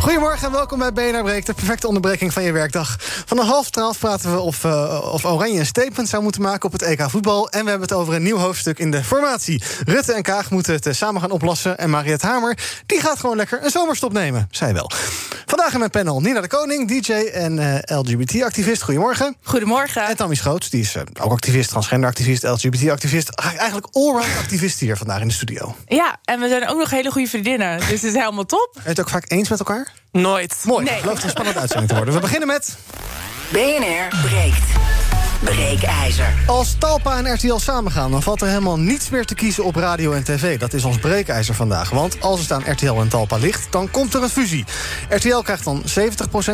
Goedemorgen en welkom bij BNR Breek, de perfecte onderbreking van je werkdag. Van een half twaalf praten we of, uh, of Oranje een statement zou moeten maken op het EK voetbal. En we hebben het over een nieuw hoofdstuk in de formatie. Rutte en Kaag moeten het samen gaan oplossen. En Mariette Hamer, die gaat gewoon lekker een zomerstop nemen. Zij wel. Vandaag in mijn panel Nina de Koning, DJ en uh, LGBT-activist. Goedemorgen. Goedemorgen. En Tammy Schoots, die is uh, ook activist, transgender-activist, LGBT-activist. Eigenlijk allround activist hier vandaag in de studio. Ja, en we zijn ook nog hele goede vriendinnen. Dus het is helemaal top. Ben je het ook vaak eens met elkaar? Nooit. Mooi, nee. geloof het een spannende uitzending te worden. We beginnen met... BNR breekt. Breekijzer. Als Talpa en RTL samengaan, dan valt er helemaal niets meer te kiezen op radio en tv. Dat is ons breekijzer vandaag. Want als het aan RTL en Talpa ligt, dan komt er een fusie. RTL krijgt dan 70%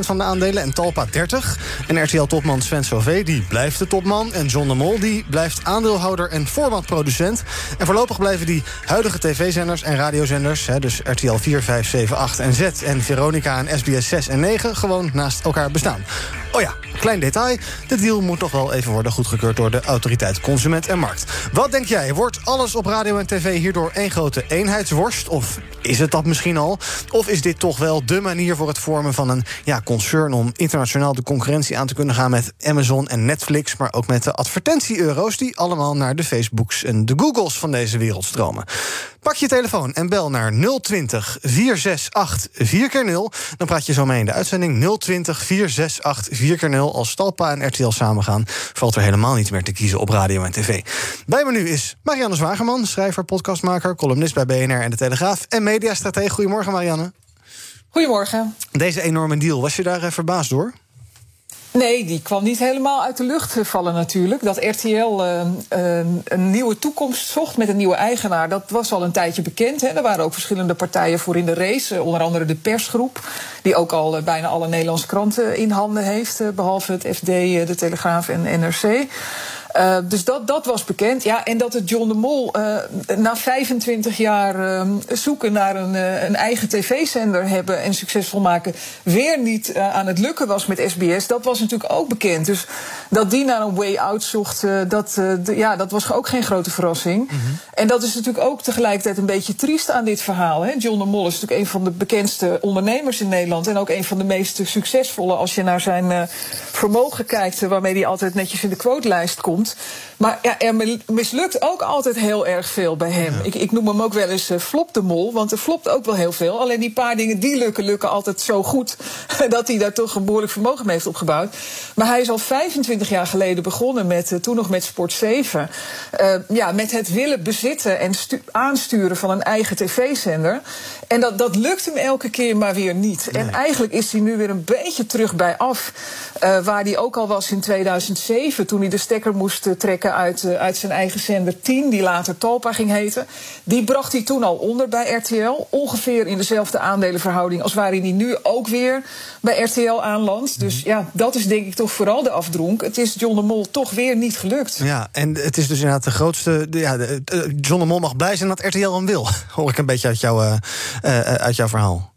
van de aandelen en Talpa 30. En RTL-topman Sven Sauvé, die blijft de topman. En John de Mol, die blijft aandeelhouder en formatproducent. En voorlopig blijven die huidige tv-zenders en radiozenders... Hè, dus RTL 4, 5, 7, 8 en Z en Veronica en SBS 6 en 9... gewoon naast elkaar bestaan. Oh ja, klein detail. De deal moet nog wel even worden goedgekeurd door de autoriteit Consument en Markt. Wat denk jij? Wordt alles op radio en tv hierdoor één grote eenheidsworst? Of is het dat misschien al? Of is dit toch wel de manier voor het vormen van een ja, concern... om internationaal de concurrentie aan te kunnen gaan met Amazon en Netflix... maar ook met de advertentie-euro's die allemaal naar de Facebooks en de Googles van deze wereld stromen? Pak je telefoon en bel naar 020 468 4x0. Dan praat je zo mee in de uitzending 020 468 4x0. Als Stalpa en RTL samengaan, valt er helemaal niet meer te kiezen op radio en tv. Bij me nu is Marianne Zwageman, schrijver, podcastmaker, columnist bij BNR en De Telegraaf en mediastratege. Goedemorgen, Marianne. Goedemorgen. Deze enorme deal, was je daar eh, verbaasd door? Nee, die kwam niet helemaal uit de lucht vallen natuurlijk. Dat RTL uh, uh, een nieuwe toekomst zocht met een nieuwe eigenaar... dat was al een tijdje bekend. Hè. Er waren ook verschillende partijen voor in de race. Onder andere de persgroep, die ook al bijna alle Nederlandse kranten in handen heeft... behalve het FD, de Telegraaf en NRC... Uh, dus dat, dat was bekend. Ja, en dat het John de Mol uh, na 25 jaar uh, zoeken naar een, een eigen tv-zender hebben en succesvol maken, weer niet aan het lukken was met SBS, dat was natuurlijk ook bekend. Dus dat die naar een way out zocht, dat, de, ja, dat was ook geen grote verrassing. Mm -hmm. En dat is natuurlijk ook tegelijkertijd een beetje triest aan dit verhaal. Hè. John de Mol is natuurlijk een van de bekendste ondernemers in Nederland en ook een van de meest succesvolle als je naar zijn vermogen kijkt, waarmee hij altijd netjes in de quotelijst komt. Maar ja, er mislukt ook altijd heel erg veel bij hem. Ja. Ik, ik, noem hem ook wel eens uh, flop de mol, want er flopt ook wel heel veel. Alleen die paar dingen die lukken, lukken altijd zo goed... dat hij daar toch een behoorlijk vermogen mee heeft opgebouwd. Maar hij is al 25 jaar geleden begonnen met, uh, toen nog met Sport 7... Uh, ja, met het willen bezitten en aansturen van een eigen tv-zender. En dat, dat lukt hem elke keer maar weer niet. Nee. En eigenlijk is hij nu weer een beetje terug bij af... waar hij ook al was in 2007, toen hij de stekker moest trekken uit, uh, uit zijn eigen zender 10, die later Talpa ging heten. Die bracht hij toen al onder bij RTL. Ongeveer in dezelfde aandelenverhouding als waarin hij nu ook weer bij RTL aanlandt. Dus ja, dat is denk ik toch vooral de afdronk. Het is John de Mol toch weer niet gelukt. Ja, en het is dus inderdaad de grootste. Ja, John de Mol mag blij zijn dat RTL hem wil. Hoor ik een beetje uit, jou, uh, uh, uit jouw verhaal.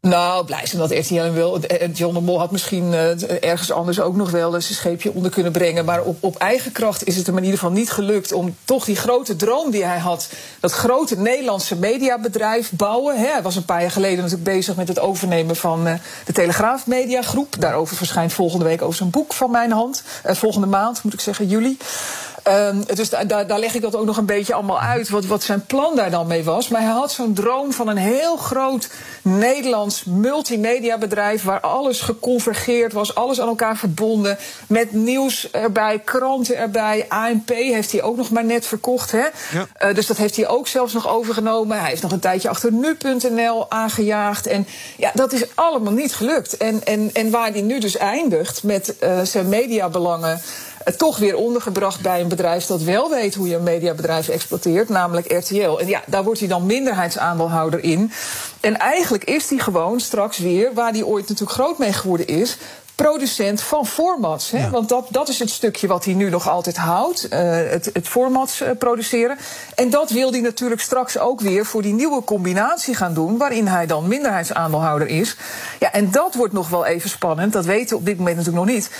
Nou, blij zijn dat RTL hem wil. John de Mol had misschien ergens anders ook nog wel zijn scheepje onder kunnen brengen. Maar op, op eigen kracht is het hem in ieder geval niet gelukt om toch die grote droom die hij had. Dat grote Nederlandse mediabedrijf bouwen. Hè. Hij was een paar jaar geleden natuurlijk bezig met het overnemen van de Telegraaf Mediagroep. Daarover verschijnt volgende week over zijn boek van mijn hand. Volgende maand, moet ik zeggen, juli. Um, dus da da daar leg ik dat ook nog een beetje allemaal uit, wat, wat zijn plan daar dan mee was. Maar hij had zo'n droom van een heel groot Nederlands multimediabedrijf... waar alles geconvergeerd was, alles aan elkaar verbonden... met nieuws erbij, kranten erbij. ANP heeft hij ook nog maar net verkocht. Hè? Ja. Uh, dus dat heeft hij ook zelfs nog overgenomen. Hij heeft nog een tijdje achter nu.nl aangejaagd. En ja, dat is allemaal niet gelukt. En, en, en waar hij nu dus eindigt met uh, zijn mediabelangen... eh, toch weer ondergebracht bij een bedrijf dat wel weet hoe je een mediabedrijf exploiteert, namelijk RTL. En ja, daar wordt hij dan minderheidsaandeelhouder in. En eigenlijk is hij gewoon straks weer, waar hij ooit natuurlijk groot mee geworden is, producent van formats. Hè? Want dat, dat is het stukje wat hij nu nog altijd houdt. Uh, het, het formats uh, produceren. En dat wil hij natuurlijk straks ook weer voor die nieuwe combinatie gaan doen. Waarin hij dan minderheidsaandeelhouder is. Ja, en dat wordt nog wel even spannend. Dat weten we op dit moment natuurlijk nog niet.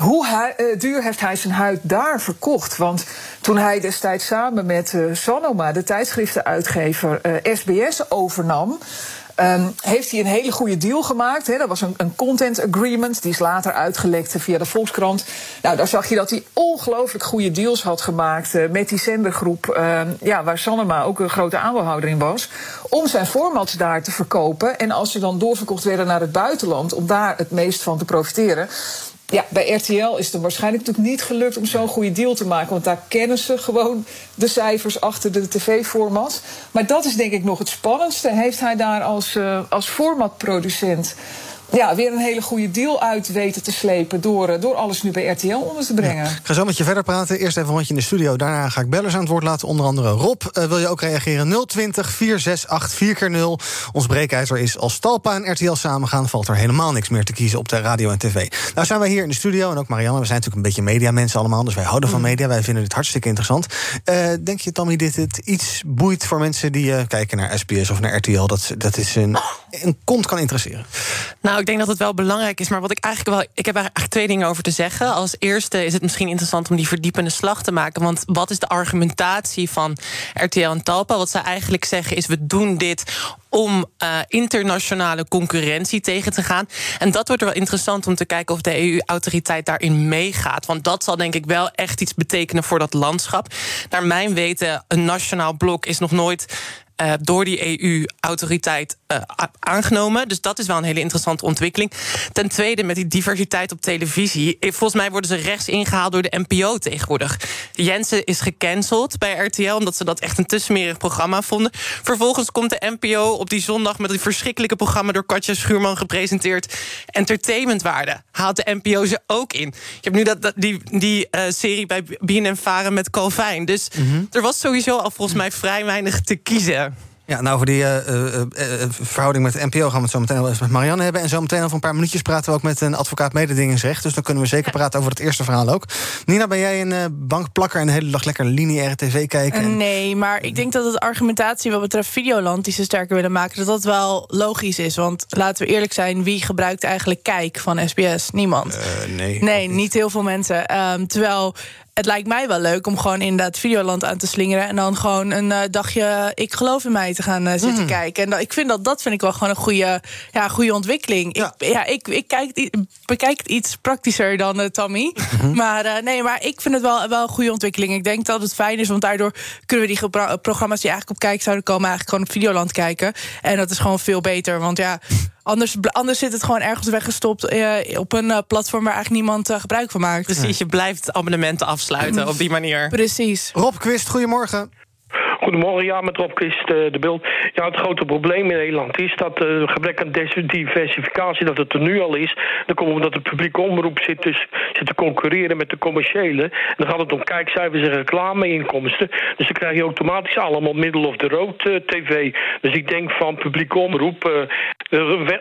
Hoe uh, duur heeft hij zijn huid daar verkocht? Want toen hij destijds samen met Sanoma, de tijdschriftenuitgever, SBS overnam. Um, heeft hij een hele goede deal gemaakt. Dat was een, een, content agreement. Die is later uitgelekt via de Volkskrant. Nou, daar zag je dat hij ongelooflijk goede deals had gemaakt met die zendergroep. Uh, ja, waar Sanema ook een grote aandeelhouder in was. Om zijn formats daar te verkopen. En als ze dan doorverkocht werden naar het buitenland. om daar het meest van te profiteren. Ja, bij RTL is het waarschijnlijk natuurlijk niet gelukt om zo'n goede deal te maken. Want daar kennen ze gewoon de cijfers achter de tv-format. Maar dat is denk ik nog het spannendste. Heeft hij daar als, uh, als formatproducent ja, weer een hele goede deal uit weten te slepen... door, eh, door alles nu bij RTL onder te brengen. Ja. Ik ga zo met je verder praten. Eerst even een rondje in de studio. Daarna ga ik bellers aan het woord laten. Onder andere Rob. Uh, wil je ook reageren? 020 468 4 0 Ons breekijzer is als Talpa en RTL samengaan... valt er helemaal niks meer te kiezen op de radio en tv. Nou zijn wij hier in de studio en ook Marianne. We zijn natuurlijk een beetje mediamensen allemaal... dus wij houden van media. Wij vinden dit hartstikke interessant. Uh, denk je, Tommy, dit het iets boeit voor mensen... die uh, kijken naar SBS of naar RTL... dat, dat is een, een kont kan interesseren? Nou, ik denk dat het wel belangrijk is. Maar wat ik eigenlijk wel. Ik heb eigenlijk twee dingen over te zeggen. Als eerste is het misschien interessant om die verdiepende slag te maken. Want wat is de argumentatie van RTL en Talpa? Wat zij eigenlijk zeggen is: we doen dit om uh, internationale concurrentie tegen te gaan. En dat wordt wel interessant om te kijken of de EU-autoriteit daarin meegaat. Want dat zal denk ik wel echt iets betekenen voor dat landschap. Naar mijn weten, een nationaal blok is nog nooit uh, door die EU-autoriteit aangenomen. Dus dat is wel een hele interessante ontwikkeling. Ten tweede, met die diversiteit op televisie. Volgens mij worden ze rechts ingehaald door de NPO tegenwoordig. Jensen is gecanceld bij RTL, omdat ze dat echt een te smerig programma vonden. Vervolgens komt de NPO op die zondag met die verschrikkelijke programma door Katja Schuurman gepresenteerd. Entertainmentwaarde haalt de NPO ze ook in. Je hebt nu dat, dat die, die uh, serie bij BNN Varen met Calvijn. Dus mm -hmm. er was sowieso al volgens mij vrij weinig te kiezen. Ja, nou, over die uh, uh, uh, verhouding met de NPO gaan we het zo meteen wel eens met Marianne hebben. En zo meteen over een paar minuutjes praten we ook met een advocaat mededingingsrecht. Dus dan kunnen we zeker praten over het eerste verhaal ook. Nina, ben jij een bankplakker en de hele dag lekker lineaire tv kijken? En... Nee, maar ik denk dat het argumentatie wat betreft Videoland... die ze sterker willen maken, dat dat wel logisch is. Want laten we eerlijk zijn, wie gebruikt eigenlijk Kijk van SBS? Niemand. nee. Nee, niet heel veel mensen. Um, terwijl het lijkt mij wel leuk om gewoon inderdaad Videoland aan te slingeren. En dan gewoon een uh, dagje Ik geloof in mij te gaan uh, zitten mm. kijken. En dat, ik vind dat, dat vind ik wel gewoon een goede, ja, goede ontwikkeling. Ja. Ik, ja, ik, ik kijk, bekijk iets praktischer dan uh, Tammy. Mm-hmm. Maar nee, maar ik vind het wel, wel een goede ontwikkeling. Ik denk dat het fijn is, want daardoor kunnen we die programma's die eigenlijk op kijk zouden komen, eigenlijk gewoon op Videoland kijken. En dat is gewoon veel beter. Want ja. Anders, anders zit het gewoon ergens weggestopt uh, op een uh, platform waar eigenlijk niemand uh, gebruik van maakt. Precies, je blijft abonnementen afsluiten op die manier. Precies. Rob Quist, goedemorgen. Goedemorgen, ja, met Rob Christ, de beeld. Ja, het grote probleem in Nederland is dat uh, gebrek aan diversificatie, dat het er nu al is. Dan komen we dat de publieke omroep zit, dus, zit te concurreren met de commerciële. En dan gaat het om kijkcijfers en reclameinkomsten. Dus dan krijg je automatisch allemaal middle of the road uh, tv. Dus ik denk van publieke omroep, uh,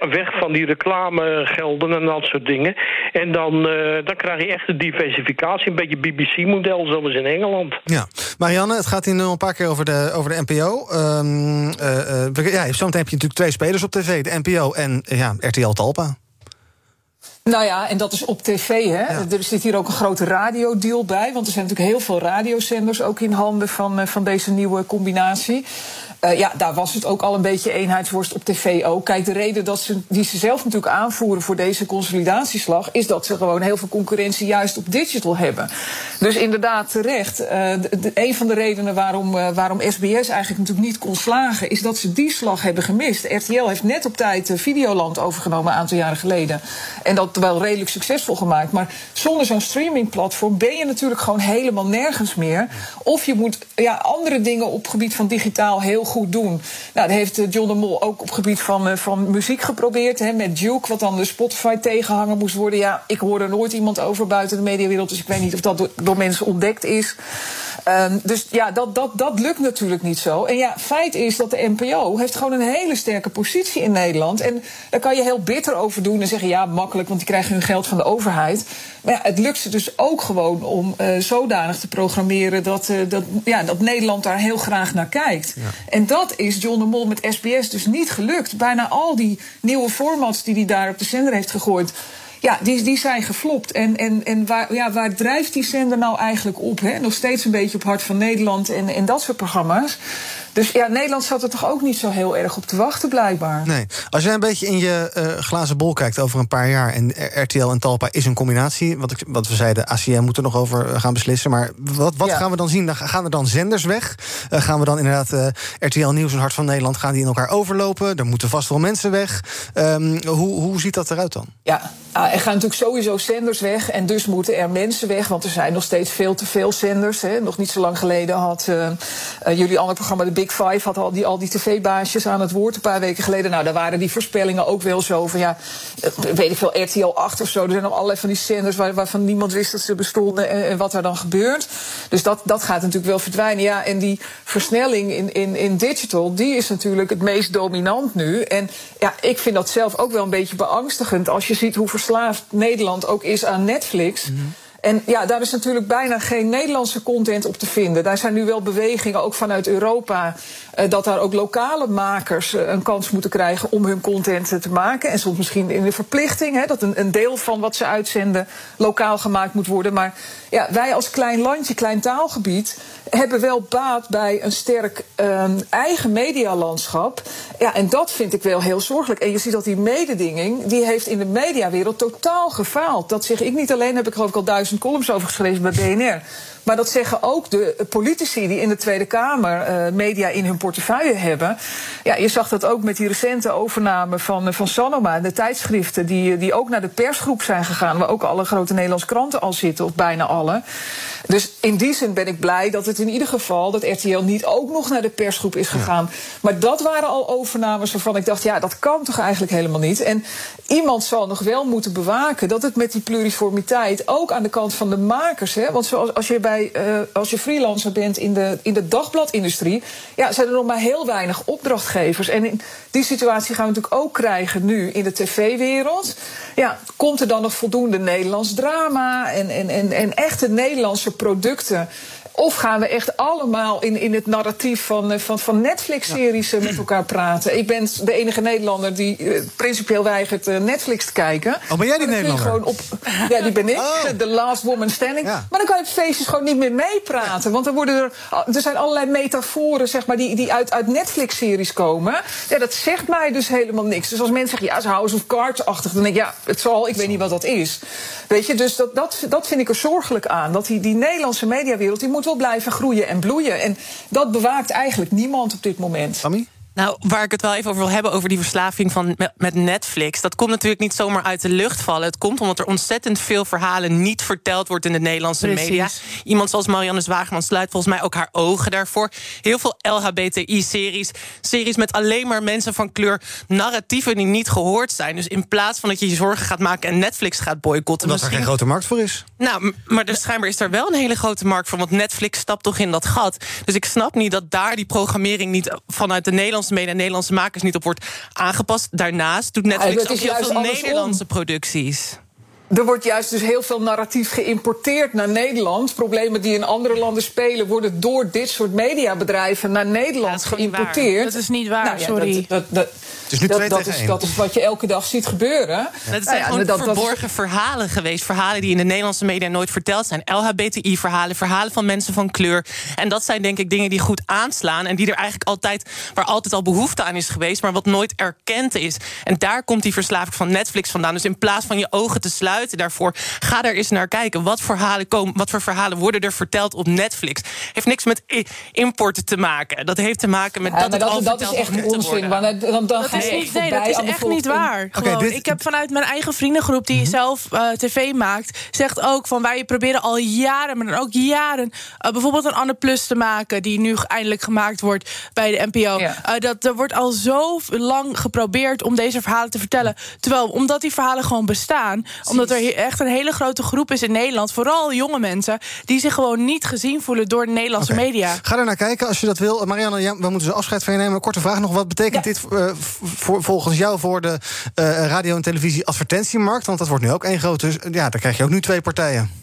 weg van die reclamegelden en dat soort dingen. En dan, dan krijg je echt een diversificatie, een beetje BBC-model zoals in Engeland. Ja, Marianne, het gaat hier nu een paar keer over de, over de NPO. Um, uh, uh, ja, zometeen heb je natuurlijk twee spelers op tv. De NPO en ja, RTL Talpa. Nou ja, en dat is op tv. Hè? Ja. Er zit hier ook een grote radiodeal bij. Want er zijn natuurlijk heel veel radiozenders ook in handen van, van deze nieuwe combinatie. Uh, ja, daar was het ook al een beetje eenheidsworst op tv ook. Kijk, de reden dat ze, die ze zelf natuurlijk aanvoeren voor deze consolidatieslag... is dat ze gewoon heel veel concurrentie juist op digital hebben. Dus inderdaad, terecht. Uh, de, de, een van de redenen waarom, uh, waarom SBS eigenlijk natuurlijk niet kon slagen... is dat ze die slag hebben gemist. RTL heeft net op tijd Videoland overgenomen een aantal jaren geleden. En dat wel redelijk succesvol gemaakt. Maar zonder zo'n streamingplatform ben je natuurlijk gewoon helemaal nergens meer. Of je moet ja, andere dingen op gebied van digitaal heel goed doen. Nou, dat heeft John de Mol ook op gebied van, van muziek geprobeerd. Hè, met Duke, wat dan de Spotify tegenhanger moest worden. Ja, ik hoor er nooit iemand over buiten de mediawereld. Dus ik weet niet of dat door, door mensen ontdekt is. Ehm, dus ja, dat, dat, dat lukt natuurlijk niet zo. En ja, feit is dat de NPO heeft gewoon een hele sterke positie in Nederland. En daar kan je heel bitter over doen en zeggen... ja, makkelijk, want die krijgen hun geld van de overheid. Maar ja, het lukt ze dus ook gewoon om uh, zodanig te programmeren... Dat, uh, dat, ja, dat Nederland daar heel graag naar kijkt. Ja. En dat is John de Mol met SBS dus niet gelukt. Bijna al die nieuwe formats die hij daar op de zender heeft gegooid ja, die, die zijn geflopt. En, en, en waar, ja, waar drijft die zender nou eigenlijk op? Hè? Nog steeds een beetje op Hart van Nederland en, en dat soort programma's. Dus ja, Nederland zat er toch ook niet zo heel erg op te wachten, blijkbaar. Nee. Als jij een beetje in je uh, glazen bol kijkt over een paar jaar... en RTL en Talpa is een combinatie... wat, ik, wat we zeiden, ACM moet er nog over eh, gaan beslissen... maar wat, wat ja. gaan we dan zien? Gaan er dan zenders weg? Uh, gaan we dan inderdaad uh, RTL Nieuws en Hart van Nederland... gaan die in elkaar overlopen? Er moeten vast wel mensen weg. Um, hoe, hoe ziet dat eruit dan? Ja, er gaan natuurlijk sowieso zenders weg... en dus moeten er mensen weg, want er zijn nog steeds veel te veel zenders. Hè. Nog niet zo lang geleden had jullie ander programma... de Big Five had al die, al die tv-baasjes aan het woord een paar weken geleden. Nou, daar waren die voorspellingen ook wel zo van ja, weet ik veel, RTL 8 of zo. Er zijn nog allerlei van die zenders waar, waarvan niemand wist dat ze bestonden en, wat er dan gebeurt. Dus dat, dat gaat natuurlijk wel verdwijnen. Ja, en die versnelling in, in, in digital, die is natuurlijk het meest dominant nu. En ja, ik vind dat zelf ook wel een beetje beangstigend als je ziet hoe verslaafd Nederland ook is aan Netflix. -hmm. En ja, daar is natuurlijk bijna geen Nederlandse content op te vinden. Daar zijn nu wel bewegingen, ook vanuit Europa, dat daar ook lokale makers uh, een kans moeten krijgen om hun content te maken. En soms misschien in de verplichting, hè, dat een, een, deel van wat ze uitzenden lokaal gemaakt moet worden. Maar ja, wij als klein landje, klein taalgebied, hebben wel baat bij een sterk um, eigen medialandschap. Ja, en dat vind ik wel heel zorgelijk. En je ziet dat die mededinging, die heeft in de mediawereld totaal gefaald. Dat zeg ik niet alleen, heb ik geloof ik al duizend columns over geschreven bij BNR. Maar dat zeggen ook de politici die in de Tweede Kamer uh, media in hun portefeuille hebben. Ja, je zag dat ook met die recente overname van, van Sanoma, de tijdschriften, die, die ook naar de persgroep zijn gegaan, waar ook alle grote Nederlandse kranten al zitten, of bijna alle. Dus in die zin ben ik blij dat het in ieder geval, dat RTL niet ook nog naar de persgroep is gegaan. Ja. Maar dat waren al overnames waarvan ik dacht, ja, dat kan toch eigenlijk helemaal niet. En iemand zal nog wel moeten bewaken dat het met die pluriformiteit ook aan de kant van de makers, hè, want zoals als je bij uh, als je freelancer bent in de, in de dagbladindustrie, ja, zijn er nog maar heel weinig opdrachtgevers. En in die situatie gaan we natuurlijk ook krijgen nu in de tv-wereld. Ja, komt er dan nog voldoende Nederlands drama en, en, en, en echte Nederlandse producten? Of gaan we echt allemaal in, in het narratief van, van, van Netflix-series ja. met elkaar praten? Ik ben de enige Nederlander die uh, principieel weigert uh, Netflix te kijken. Oh, ben jij die Nederlander? Gewoon op, ja, die ben ik. Oh. The last woman standing. Ja. Maar dan kan je op feestjes gewoon niet meer meepraten. Want er, worden er, er zijn allerlei metaforen zeg maar, die, die uit, uit Netflix-series komen. Ja, dat zegt mij dus helemaal niks. Dus als mensen zeggen, ja, is House of Cards-achtig... dan denk ik, ja, het zal, ik weet niet wat dat is. Weet je, dus dat, dat, dat vind ik er zorgelijk aan. Dat die, die Nederlandse mediawereld, die moet blijven groeien en bloeien. En dat bewaakt eigenlijk niemand op dit moment. Nou, waar ik het wel even over wil hebben, over die verslaving van, met Netflix. Dat komt natuurlijk niet zomaar uit de lucht vallen. Het komt omdat er ontzettend veel verhalen niet verteld wordt in de Nederlandse Precies. media. Iemand zoals Marianne Zwageman sluit volgens mij ook haar ogen daarvoor. Heel veel LHBTI-series. Series met alleen maar mensen van kleur. Narratieven die niet gehoord zijn. Dus in plaats van dat je je zorgen gaat maken en Netflix gaat boycotten. Omdat er geen grote markt voor is. Nou, maar dus schijnbaar is er wel een hele grote markt voor. Want Netflix stapt toch in dat gat. Dus ik snap niet dat daar die programmering niet vanuit de Nederlandse media Nederlandse makers niet op wordt aangepast. Daarnaast doet Netflix ja, ook heel veel Nederlandse producties. Er wordt juist dus heel veel narratief geïmporteerd naar Nederland. Problemen die in andere landen spelen, worden door dit soort mediabedrijven naar Nederland ja, geïmporteerd. Dat is niet waar, nou, ja, sorry. Dat, dat, dat, is nu dat, dat, is, dat is wat je elke dag ziet gebeuren. Het zijn nou gewoon verborgen verhalen geweest. Verhalen die in de Nederlandse media nooit verteld zijn. LHBTI-verhalen, verhalen van mensen van kleur. En dat zijn denk ik dingen die goed aanslaan. En die er eigenlijk altijd, waar altijd al behoefte aan is geweest. Maar wat nooit erkend is. En daar komt die verslaving van Netflix vandaan. Dus in plaats van je ogen te sluiten buiten daarvoor. Ga daar eens naar kijken. Wat, verhalen komen, wat voor verhalen worden er verteld op Netflix? Heeft niks met importen te maken. Dat heeft te maken met dat het dat, dat is echt onzin. Want dan, dan dat is, niet, nee, dat is echt niet waar. Dit... Ik heb vanuit mijn eigen vriendengroep die mhm. zelf uh, tv maakt, zegt ook van wij proberen al jaren, maar dan ook jaren, uh, bijvoorbeeld een Anne Plus te maken, die nu eindelijk gemaakt wordt bij de NPO. Ja. Uh, dat er wordt al zo lang geprobeerd om deze verhalen te vertellen. Terwijl, omdat die verhalen gewoon bestaan, omdat er echt een hele grote groep is in Nederland, vooral jonge mensen, die zich gewoon niet gezien voelen door de Nederlandse okay. media. Ga er naar kijken als je dat wil. Marianne, ja, we moeten zo afscheid van je nemen. Korte vraag nog, wat betekent dit uh, voor, volgens jou voor de uh, radio- en televisie-advertentiemarkt? Want dat wordt nu ook één grote. Ja, daar krijg je ook nu twee partijen.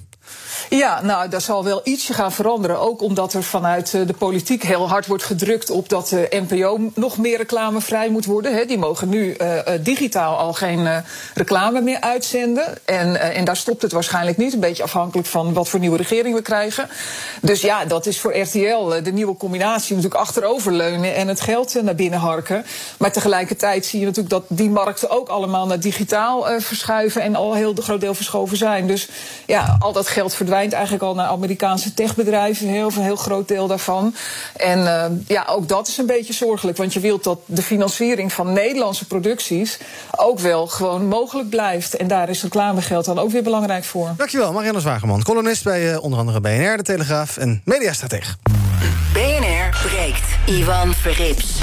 Ja, nou, daar zal wel ietsje gaan veranderen. Ook omdat er vanuit eh, de politiek heel hard wordt gedrukt op dat de NPO nog meer reclamevrij moet worden. die mogen nu uh, digitaal al geen reclame meer uitzenden. En, en daar stopt het waarschijnlijk niet. Een beetje afhankelijk van wat voor nieuwe regering we krijgen. Dus ja, dat is voor RTL de nieuwe combinatie natuurlijk achteroverleunen en het geld naar binnen harken. Maar tegelijkertijd zie je natuurlijk dat die markten ook allemaal naar digitaal verschuiven en al heel groot deel verschoven zijn. Dus ja, al dat geld verdwijnt eigenlijk al naar Amerikaanse techbedrijven, heel, een heel groot deel daarvan. En uh, ja, ook dat is een beetje zorgelijk, want je wilt dat de financiering van Nederlandse producties ook wel gewoon mogelijk blijft. En daar is reclamegeld dan ook weer belangrijk voor. Dankjewel, Marianne Zwageman, columnist bij uh, onder andere BNR, De Telegraaf en Mediastrateeg. BNR breekt. Ivan Verrips.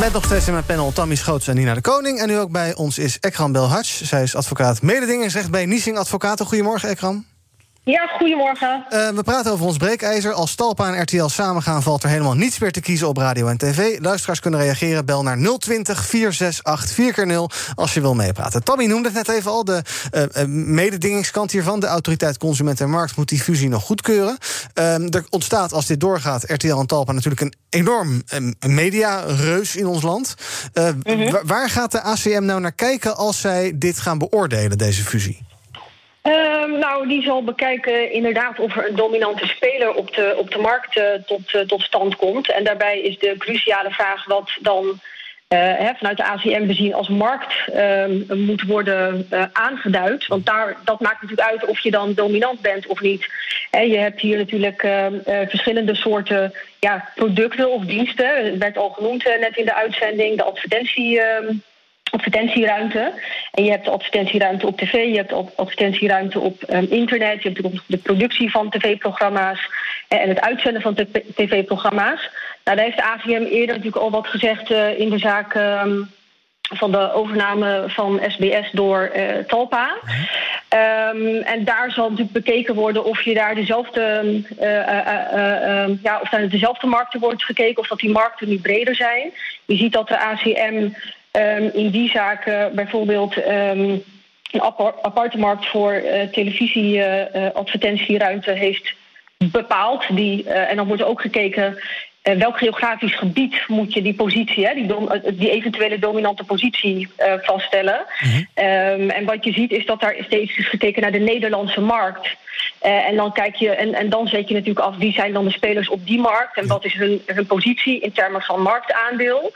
Met nog steeds in mijn panel Tammy Schoots en Nina de Koning. En nu ook bij ons is Ekram Belhadj. Zij is advocaat mededingingsrecht bij Niesing Advocaten. Goedemorgen, Ekram. Ja, goedemorgen. Uh, we praten over ons breekijzer. Als Talpa en RTL samengaan, valt er helemaal niets meer te kiezen op radio en tv. Luisteraars kunnen reageren. Bel naar 020 468 4x0 als je wil meepraten. Tammy noemde het net even al. De uh, mededingingskant hiervan. De autoriteit Consument en Markt moet die fusie nog goedkeuren. Uh, er ontstaat, als dit doorgaat, RTL en Talpa natuurlijk een enorm mediareus in ons land. Mhm. Waar gaat de ACM nou naar kijken als zij dit gaan beoordelen, deze fusie? Um, nou, die zal bekijken inderdaad of er een dominante speler op de, op de markt uh, tot, uh, tot stand komt. En daarbij is de cruciale vraag wat dan uh, hè, vanuit de ACM bezien als markt ehm, moet worden aangeduid. Want daar, dat maakt natuurlijk uit of je dan dominant bent of niet. En je hebt hier natuurlijk ehm, verschillende soorten ja, producten of diensten. Het werd al genoemd net in de uitzending, de advertentie advertentieruimte. En je hebt advertentieruimte op tv, je hebt advertentieruimte op um, internet, je hebt ook de productie van tv-programma's eh, en het uitzenden van tv-programma's. Nou, daar heeft de AVM eerder natuurlijk al wat gezegd uh, in de zaak. Um, van de overname van SBS door uh, Talpa. Um, en daar zal natuurlijk bekeken worden of je daar dezelfde, uh, uh, ja, of daar dezelfde markten wordt gekeken, of dat die markten nu breder zijn. Je ziet dat de ACM um, in die zaken bijvoorbeeld um, een aparte markt voor uh, televisie-advertentieruimte uh, heeft bepaald. Die, en dan wordt ook gekeken welk geografisch gebied moet je die positie, hè, die, dom, die eventuele dominante positie uh, vaststellen. Mm -hmm. um, en wat je ziet is dat daar steeds is gekeken naar de Nederlandse markt. Uh, en dan kijk je, en, en dan zet je natuurlijk af wie zijn dan de spelers op die markt en wat is hun, hun positie in termen van marktaandeel.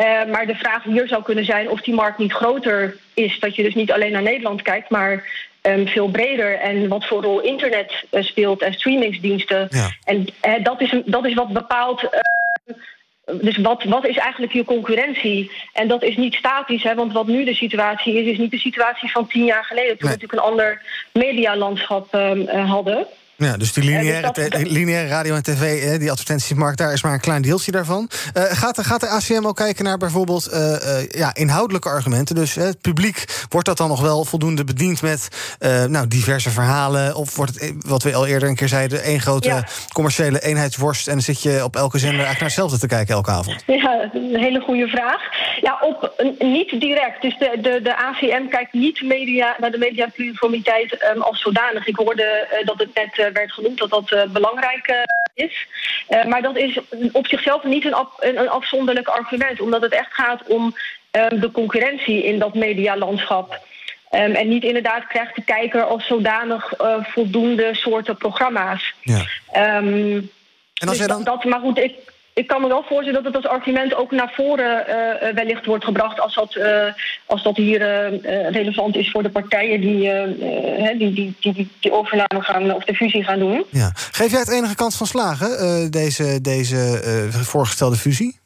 Uh, maar de vraag hier zou kunnen zijn of die markt niet groter is. Dat je dus niet alleen naar Nederland kijkt, maar um, veel breder. En wat voor rol internet uh, speelt en streamingsdiensten. Ja. En dat, is, dat is wat bepaalt dus wat, wat is eigenlijk je concurrentie? En dat is niet statisch, hè, want wat nu de situatie is, is niet de situatie van tien jaar geleden. Toen we natuurlijk een ander medialandschap um, hadden. Ja, dus die lineaire, dus dat, lineaire radio en tv, die advertentiemarkt, daar is maar een klein deeltje daarvan. Uh, gaat, de, gaat de ACM ook kijken naar bijvoorbeeld uh, uh, ja, inhoudelijke argumenten? Dus het publiek, wordt dat dan nog wel voldoende bediend met nou, diverse verhalen? Of wordt het, wat we al eerder een keer zeiden, één grote ja. commerciële eenheidsworst... en dan zit je op elke zender eigenlijk naar hetzelfde te kijken elke avond? Ja, een hele goede vraag. Ja, op, niet direct. Dus de, de, de ACM kijkt niet media, naar de mediapluriformiteit um, als zodanig. Ik hoorde dat het net werd genoemd dat dat uh, belangrijk uh, is. Maar dat is op zichzelf niet een, af, een, een, afzonderlijk argument, omdat het echt gaat om de concurrentie in dat medialandschap. Um, en niet inderdaad krijgt de kijker als zodanig voldoende soorten programma's. Ja. Um, en als dus dan... dat, maar goed, ik, ik kan me wel voorstellen dat het als argument ook naar voren eh, eh, wellicht wordt gebracht als dat, eh, als dat hier relevant is voor de partijen die, die, die, die, die, overname gaan of de fusie gaan doen. Ja. Geef jij het enige kans van slagen, deze, deze voorgestelde fusie?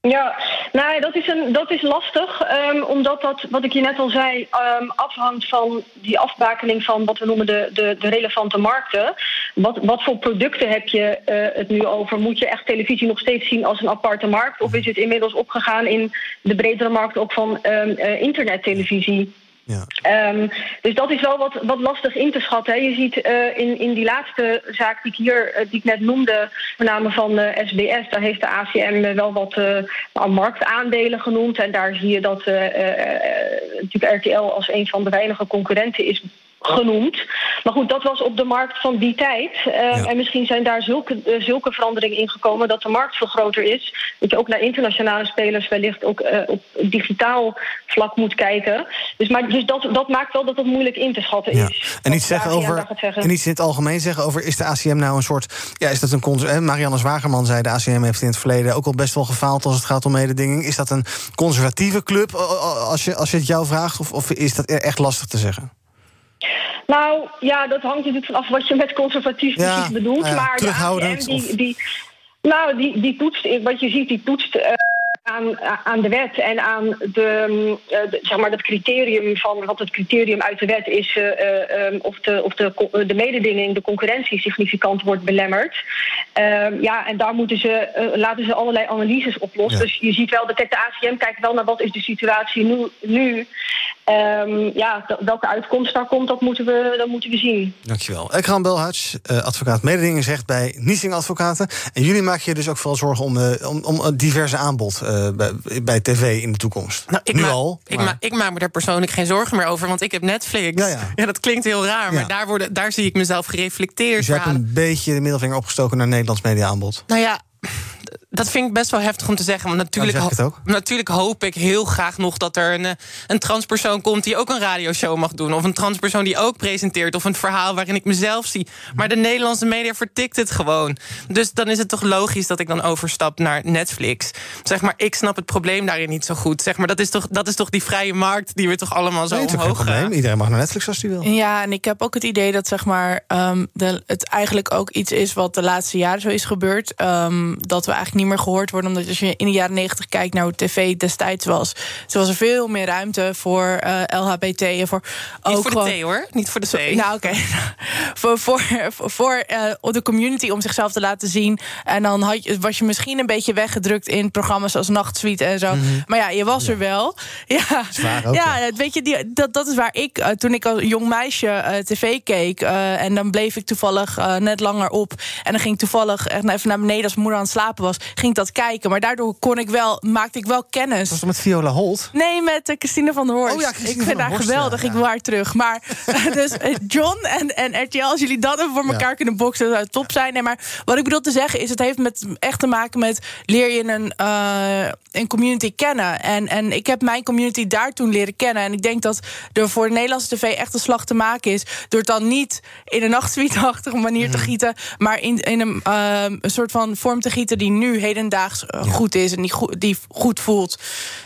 Ja, nou, dat is, een, dat is lastig, ehm, omdat dat, wat ik je net al zei, ehm, afhangt van die afbakening van wat we noemen de, de, de relevante markten. Wat, wat voor producten heb je eh, het nu over? Moet je echt televisie nog steeds zien als een aparte markt? Of is het inmiddels opgegaan in de bredere markt ook van ehm, eh, internettelevisie? Ja. Ehm, dus dat is wel wat, wat lastig in te schatten. Hè. Je ziet eh, in, in die laatste zaak die ik hier eh, die ik net noemde, met name van eh, SBS, daar heeft de ACM eh, wel wat eh, nou, marktaandelen genoemd. En daar zie je dat eh, eh, eh, natuurlijk RTL als een van de weinige concurrenten is genoemd. Maar goed, dat was op de markt van die tijd. Eh, En misschien zijn daar zulke, eh, zulke veranderingen in gekomen dat de markt veel groter is. Dat je ook naar internationale spelers wellicht ook eh, op digitaal vlak moet kijken. Dus, maar, dus dat, dat maakt wel dat het moeilijk in te schatten Ja. is. En iets, zeggen over, zeggen. en iets in het algemeen zeggen over... is de ACM nou een soort... Ja, is dat een cons- Marianne Zwagerman zei... de ACM heeft in het verleden ook al best wel gefaald... als het gaat om mededinging. Is dat een conservatieve club, als je, als je het jou vraagt? Of, of is dat e- echt lastig te zeggen? Nou, ja, dat hangt natuurlijk vanaf wat je met conservatief Ja, precies bedoelt. ja, maar de terughoudend die, die, nou, die, die toetst, wat je ziet, die toetst eh, aan, aan de wet en aan de, mm, eh, de- zeg maar dat criterium van wat het criterium uit de wet is, eh, eh, ehm, of, de, of de, mededinging, de concurrentie significant wordt belemmerd. Ehm, ja, en daar moeten ze, laten ze allerlei analyses oplossen. Ja. Dus je ziet wel, kijk, de ACM kijkt wel naar wat is de situatie nu. nu. Ehm, ja, wel- welke uitkomst daar komt, dat moeten we, dat moeten we zien. Dankjewel. Ekran Belhuis, advocaat mededinging, zegt bij Niesing Advocaten. En jullie maken je dus ook vooral zorgen om, om, om een diverse aanbod bij, bij tv in de toekomst. Nou, ik nu maak, al. Ik, maar- ma- ik maak me daar persoonlijk geen zorgen meer over, want ik heb Netflix. Ja, ja. dat klinkt heel raar, Ja. maar daar, worden, daar zie ik mezelf gereflecteerd. dus je hebt een beetje de middelvinger opgestoken naar Nederlands mediaaanbod. Nou ja, dat vind ik best wel heftig om te zeggen. Want natuurlijk, Nou, zeg ho- natuurlijk hoop ik heel graag nog dat er een, eh, een transpersoon komt die ook een radioshow mag doen. Of een transpersoon die ook presenteert. Of een verhaal waarin ik mezelf zie. Maar de Nederlandse media vertikt het gewoon. Dus dan is het toch logisch dat ik dan overstap naar Netflix. Zeg maar, ik snap het probleem daarin niet zo goed. Zeg maar, dat is toch, dat is toch die vrije markt die we toch allemaal zo Nee, omhoog gaan. Iedereen mag naar Netflix als hij wil. Ja, en ik heb ook het idee dat zeg maar, ehm, de, het eigenlijk ook iets is wat de laatste jaren zo is gebeurd. ehm, dat we eigenlijk niet meer gehoord worden. Omdat als je in de jaren negentig kijkt naar hoe tv destijds was. Toen was er veel meer ruimte voor eh, LHBT. En voor Niet ook voor de gewoon- thee hoor, niet voor de thee. nou, oké. voor voor, voor, voor, eh, de community om zichzelf te laten zien. En dan had je, was je misschien een beetje weggedrukt in programma's als Nachtsuite en zo. Maar ja, je was er wel. Ja, Mhm. ook, ja weet je, die, dat, dat is waar ik, eh, toen ik als jong meisje tv keek. eh, en dan bleef ik toevallig net langer op. En dan ging ik toevallig echt even naar beneden als mijn moeder aan het slapen was. Ging ik dat kijken. Maar daardoor kon ik wel, maakte ik wel kennis. Was dat met Viola Holt? Nee, met eh, Christine van der Horst. Oh ja, Christine ik vind haar Horst, geweldig. ja, Ik wil haar terug. Maar dus eh, John en, en RTL, als jullie dat even voor elkaar kunnen boksen, zou het top zijn. Nee, maar wat ik bedoel te zeggen is, het heeft met, echt te maken met leer je een, eh, een community kennen. En, en ik heb mijn community daar toen leren kennen. En ik denk dat er voor de Nederlandse tv echt een slag te maken is. Door het dan niet in een nachtsuite-achtige manier te gieten. Maar in, in een, eh, een soort van vorm te gieten die nu hedendaags eh, goed is. En die, goed- die goed voelt.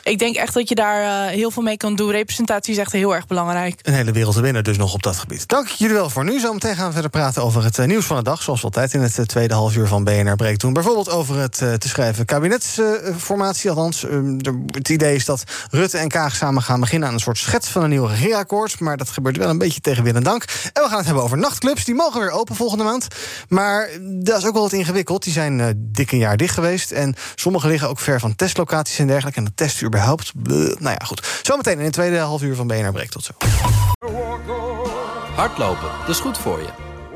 Ik denk echt dat je daar eh, heel veel mee kan doen. Representatie is echt heel erg belangrijk. Een hele wereld te winnen dus nog op dat gebied. Dank jullie wel voor nu. Zometeen gaan we verder praten over het eh, nieuws van de dag. Zoals altijd in het tweede half uur van BNR Breekt doen. Bijvoorbeeld over het te schrijven kabinetsformatie. Althans, eh, de- het idee is dat Rutte en Kaag samen gaan beginnen... aan een soort schets van een nieuw regeerakkoord. Maar dat gebeurt wel een beetje tegen wil en dank. En we gaan het hebben over nachtclubs. Die mogen weer open volgende maand. Maar dat is ook wel wat ingewikkeld. Die zijn dik een jaar dicht geweest. En sommige liggen ook ver van testlocaties en dergelijke. En de überhaupt. bleh. Nou ja, goed. Zometeen in het tweede half uur van BNR Breekt. Tot zo. Hardlopen, dat is goed voor je.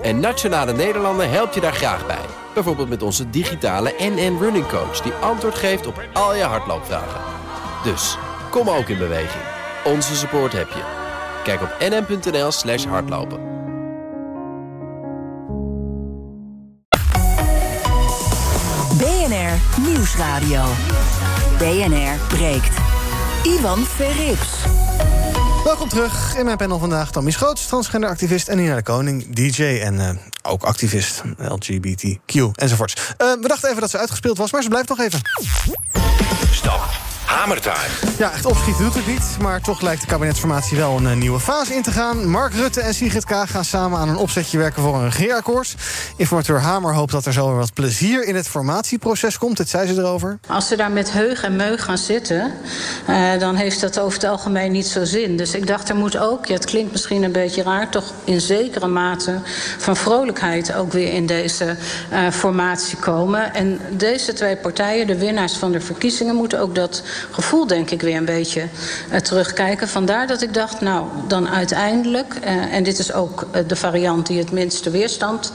En Nationale Nederlanden helpt je daar graag bij. Bijvoorbeeld met onze digitale NN Running Coach... die antwoord geeft op al je hardloopvragen. Dus, kom ook in beweging. Onze support heb je. Kijk op nn.nl slash hardlopen. Nieuwsradio. BNR breekt. Ivan Verrips. Welkom terug in mijn panel vandaag. Tommy Schoots, transgenderactivist en Nina de Koning, DJ en uh, ook activist, LGBTQ enzovoorts. Uh, we dachten even dat ze uitgespeeld was, maar ze blijft nog even. Stop. Hamertime. Ja, echt opschieten doet het niet. Maar toch lijkt de kabinetsformatie wel een uh, nieuwe fase in te gaan. Mark Rutte en Sigrid Kaag gaan samen aan een opzetje werken voor een regeerakkoord. Informateur Hamer hoopt dat er zo weer wat plezier in het formatieproces komt. Dit zei ze erover. Als ze daar met heug en meug gaan zitten, uh, dan heeft dat over het algemeen niet zo zin. Dus ik dacht, er moet ook, ja, het klinkt misschien een beetje raar, toch in zekere mate van vrolijkheid ook weer in deze uh, formatie komen. En deze twee partijen, de winnaars van de verkiezingen, moeten ook dat gevoel denk ik weer een beetje uh, terugkijken. Vandaar dat ik dacht, nou, dan uiteindelijk... Uh, en dit is ook uh, de variant die het minste weerstand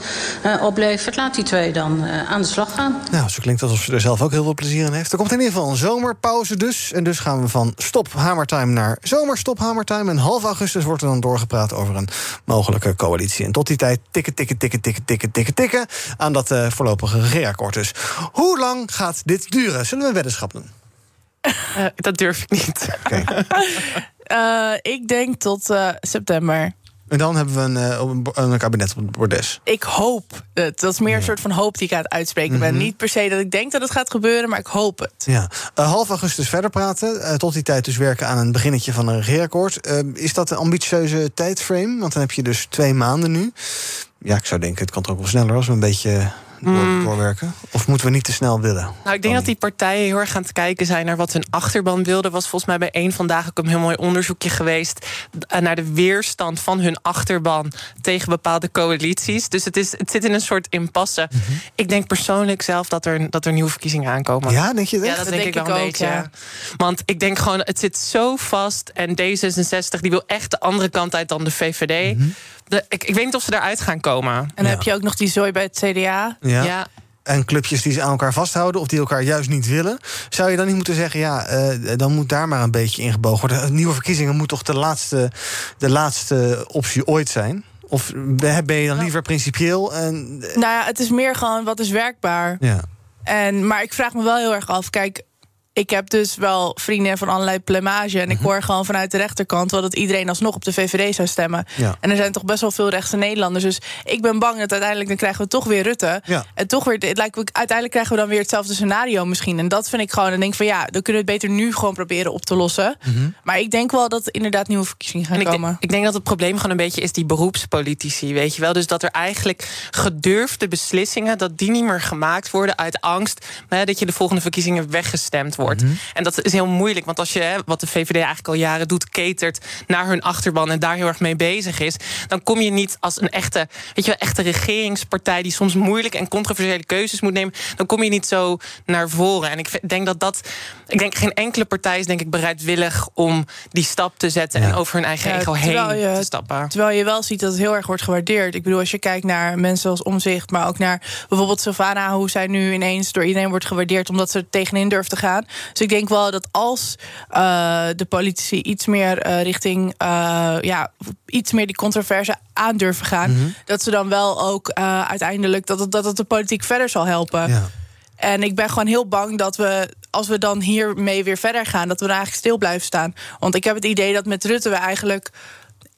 oplevert... laat die twee dan aan de slag gaan. Nou, zo klinkt alsof ze er zelf ook heel veel plezier in heeft. Er komt in ieder geval een zomerpauze dus. En dus gaan we van stop hamertime naar zomerstop hamertime. En half augustus wordt er dan doorgepraat over een mogelijke coalitie. En tot die tijd tikken, tikken, tikken, tikken, tikken, tikken, tikken... aan dat voorlopige regeerakkoord dus. Hoe lang gaat dit duren? Zullen we een weddenschap doen? Uh, dat durf ik niet. Okay. uh, ik denk tot uh, september. En dan hebben we een, een, kabinet op het bordes. Ik hoop het. Dat is meer een soort van hoop die ik aan het uitspreken ben. Mm -hmm. Niet per se dat ik denk dat het gaat gebeuren, maar ik hoop het. Ja. half augustus verder praten. tot die tijd dus werken aan een beginnetje van een regeerakkoord. is dat een ambitieuze tijdframe? Want dan heb je dus twee maanden nu. Ja, ik zou denken, het kan toch ook wel sneller als we een beetje door, doorwerken? Of moeten we niet te snel willen? Nou, ik denk dat die partijen heel erg aan het kijken zijn naar wat hun achterban wilde. Was volgens mij bij een vandaag ook een heel mooi onderzoekje geweest naar de weerstand van hun achterban tegen bepaalde coalities. Dus het, is, het zit in een soort impasse. Mm -hmm. Ik denk persoonlijk zelf dat er, dat er nieuwe verkiezingen aankomen. Ja, denk je dat? Ja, dat, dat denk, denk, ik wel een beetje. ja. Want ik denk gewoon, het zit zo vast. En D66 die wil echt de andere kant uit dan de VVD. Mm -hmm. De, ik, ik weet niet of ze eruit gaan komen. En dan ja. heb je ook nog die zooi bij het CDA. Ja. Ja. En clubjes die ze aan elkaar vasthouden of die elkaar juist niet willen. Zou je dan niet moeten zeggen, ja, uh, dan moet daar maar een beetje ingebogen worden. Nieuwe verkiezingen moet toch de laatste, de laatste optie ooit zijn? Of ben je dan liever principieel? En... Nou ja, het is meer gewoon wat is werkbaar. Ja. En, maar ik vraag me wel heel erg af, kijk ik heb dus wel vrienden van allerlei plemage. En ik hoor gewoon vanuit de rechterkant wel dat iedereen alsnog op de VVD zou stemmen. Ja. En er zijn toch best wel veel rechtse Nederlanders. Dus ik ben bang dat uiteindelijk dan krijgen we toch weer Rutte. Ja. En toch weer, het lijkt me, uiteindelijk krijgen we dan weer hetzelfde scenario misschien. En dat vind ik gewoon. En denk van ja, dan kunnen we het beter nu gewoon proberen op te lossen. Mhm. Maar ik denk wel dat er inderdaad nieuwe verkiezingen gaan En ik, komen. denk, ik denk dat het probleem gewoon een beetje is die beroepspolitici, weet je wel. Dus dat er eigenlijk gedurfde beslissingen, dat die niet meer gemaakt worden uit angst hè, dat je de volgende verkiezingen weggestemd wordt. Mhm. En dat is heel moeilijk, want als je, hè, wat de VVD eigenlijk al jaren doet, catert naar hun achterban en daar heel erg mee bezig is, dan kom je niet als een echte, weet je wel, echte regeringspartij die soms moeilijke en controversiële keuzes moet nemen, dan kom je niet zo naar voren. En ik denk dat dat, ik denk geen enkele partij is denk ik bereidwillig om die stap te zetten Ja. en over hun eigen Ja, ego heen je- te stappen. Terwijl je wel ziet dat het heel erg wordt gewaardeerd. Ik bedoel, als je kijkt naar mensen zoals Omzicht, maar ook naar bijvoorbeeld Sylvana, hoe zij nu ineens door iedereen wordt gewaardeerd omdat ze er tegenin durft te gaan. Dus ik denk wel dat als eh, de politici iets meer eh, richting, eh, ja, iets meer die controverse aan durven gaan, Mhm. dat ze dan wel ook uiteindelijk dat het, dat het de politiek verder zal helpen. Ja. En ik ben gewoon heel bang dat we, als we dan hiermee weer verder gaan, dat we dan eigenlijk stil blijven staan. Want ik heb het idee dat met Rutte we eigenlijk